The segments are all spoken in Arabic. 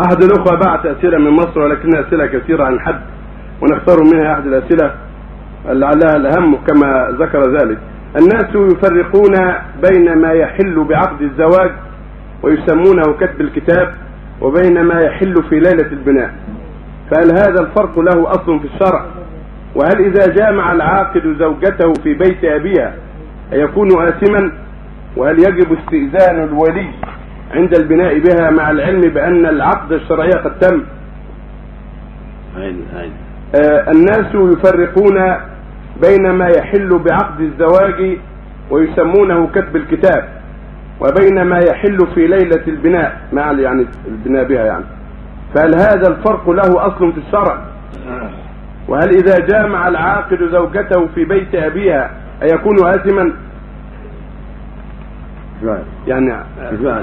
أحد الأخوة بعت أسئلة من مصر ولكنها أسئلة كثيرة عن حد ونختار منها أحد الأسئلة لعلها الأهم كما ذكر ذلك. الناس يفرقون بين ما يحل بعقد الزواج ويسمونه كتب الكتاب وبين ما يحل في ليلة البناء. فهل هذا الفرق له أصل في الشرع؟ وهل إذا جامع العاقد زوجته في بيت أبيها أيكون آثما؟ وهل يجب استئذان الولي عند البناء بها مع العلم بأن العقد الشرعي قد تم. آه الناس يفرقون بين ما يحل بعقد الزواج ويسمونه كتب الكتاب وبين ما يحل في ليلة البناء مع يعني البناء بها يعني. فهل هذا الفرق له أصل في الشرع؟ وهل إذا جامع العاقد زوجته في بيت أبيها أيكون آثما؟ يعني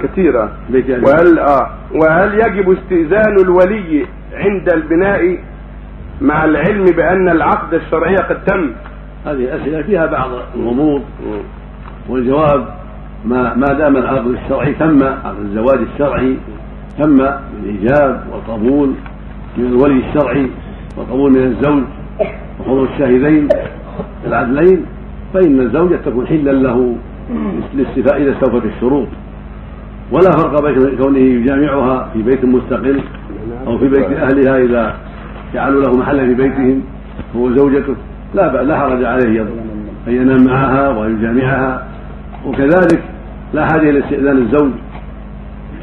كثيرة. وهل آه. وهل يجب استئذان الولي عند البناء مع العلم بأن العقد الشرعي قد تم؟ هذه أسئلة فيها بعض الغموض والجواب ما ما دام العقد الشرعي تم عقد الزواج الشرعي تم بالإيجاب والقبول من الولي الشرعي والقبول من الزوج وحضور الشاهدين العدلين فإن الزوجة تكون حلا له. للاستيفاء إذا استوفت الشروط ولا فرق بين كونه يجامعها في بيت مستقل أو في بيت أهلها إذا جعلوا له محلا في بيتهم هو زوجته. لا لا حرج عليه أن ينام معها وأن يجامعها وكذلك لا حاجة إلى استئذان الزوج.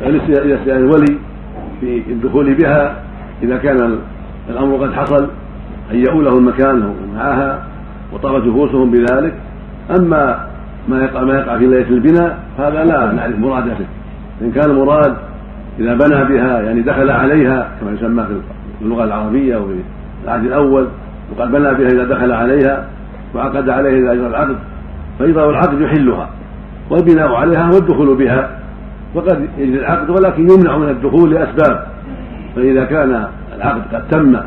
إلى استئذان الولي في الدخول بها. إذا كان الأمر قد حصل هيئوا له المكان معها وطابت نفوسهم بذلك. أما ما يقع ما يقع في ليلة البناء هذا لا نعرف مراده إن كان مراد إذا بنى بها يعني دخل عليها كما يسمى في اللغة العربية وفي العهد الأول وقد بنى بها إذا دخل عليها وعقد عليها إذا أجرى العقد فإذا العقد يحلها والبناء عليها والدخول بها. وقد يجري العقد ولكن يمنع من الدخول لأسباب. فإذا كان العقد قد تم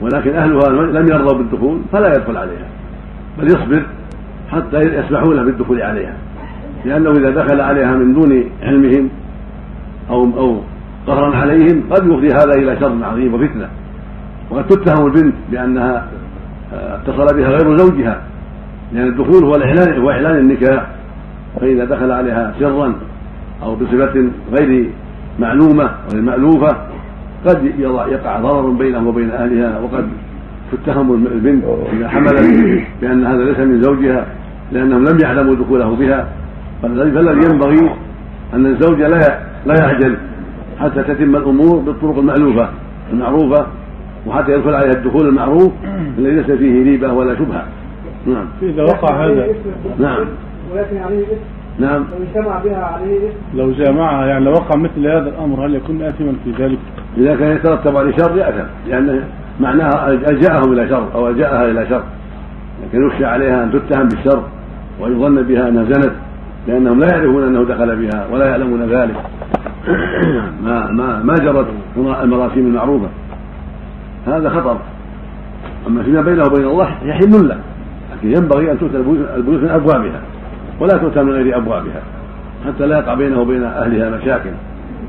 ولكن أهلها لم يرضوا بالدخول فلا يدخل عليها. بل يصبر. حتى يسمحوا له بالدخول عليها. لأنه إذا دخل عليها من دون علمهم أو أو قهرا عليهم قد يفضي هذا إلى شر عظيم وفتنة. وقد تتهم البنت بأنها آه، اتصل بها غير زوجها. لأن الدخول هو الإعلان هو إعلان النكاح. فإذا دخل عليها سرا أو بصفة غير معلومة غير مألوفة قد يقع ضرر بينه وبين أهلها وقد تتهم البنت إذا حملت بأن هذا ليس من زوجها. لأنهم لم يعلموا دخوله بها فالذي ينبغي أن الزوج لا لا يعجل حتى تتم الأمور بالطرق المألوفة المعروفة وحتى يدخل عليها الدخول المعروف الذي ليس فيه ريبة ولا شبهة. نعم. إذا وقع هذا. نعم. ولكن عليه نعم. لو اجتمع بها عليه لو جامعها يعني لو وقع مثل هذا الأمر هل يكون آثما في ذلك؟ إذا كان يترتب عليه شر يأثم. لأنه معناها ألجأهم إلى شر أو ألجأها إلى شر. لكن يخشى عليها أن تتهم بالشر. ويظن بها أنها زنت لأنهم لا يعرفون أنه دخل بها ولا يعلمون ذلك. ما ما ما جرت المراسيم المعروفة. هذا خطر. أما فيما بينه وبين الله يحل له لكن ينبغي أن تؤتى البيوت من أبوابها ولا تؤتى من غير أبوابها حتى لا يقع بينه وبين أهلها مشاكل.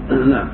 نعم.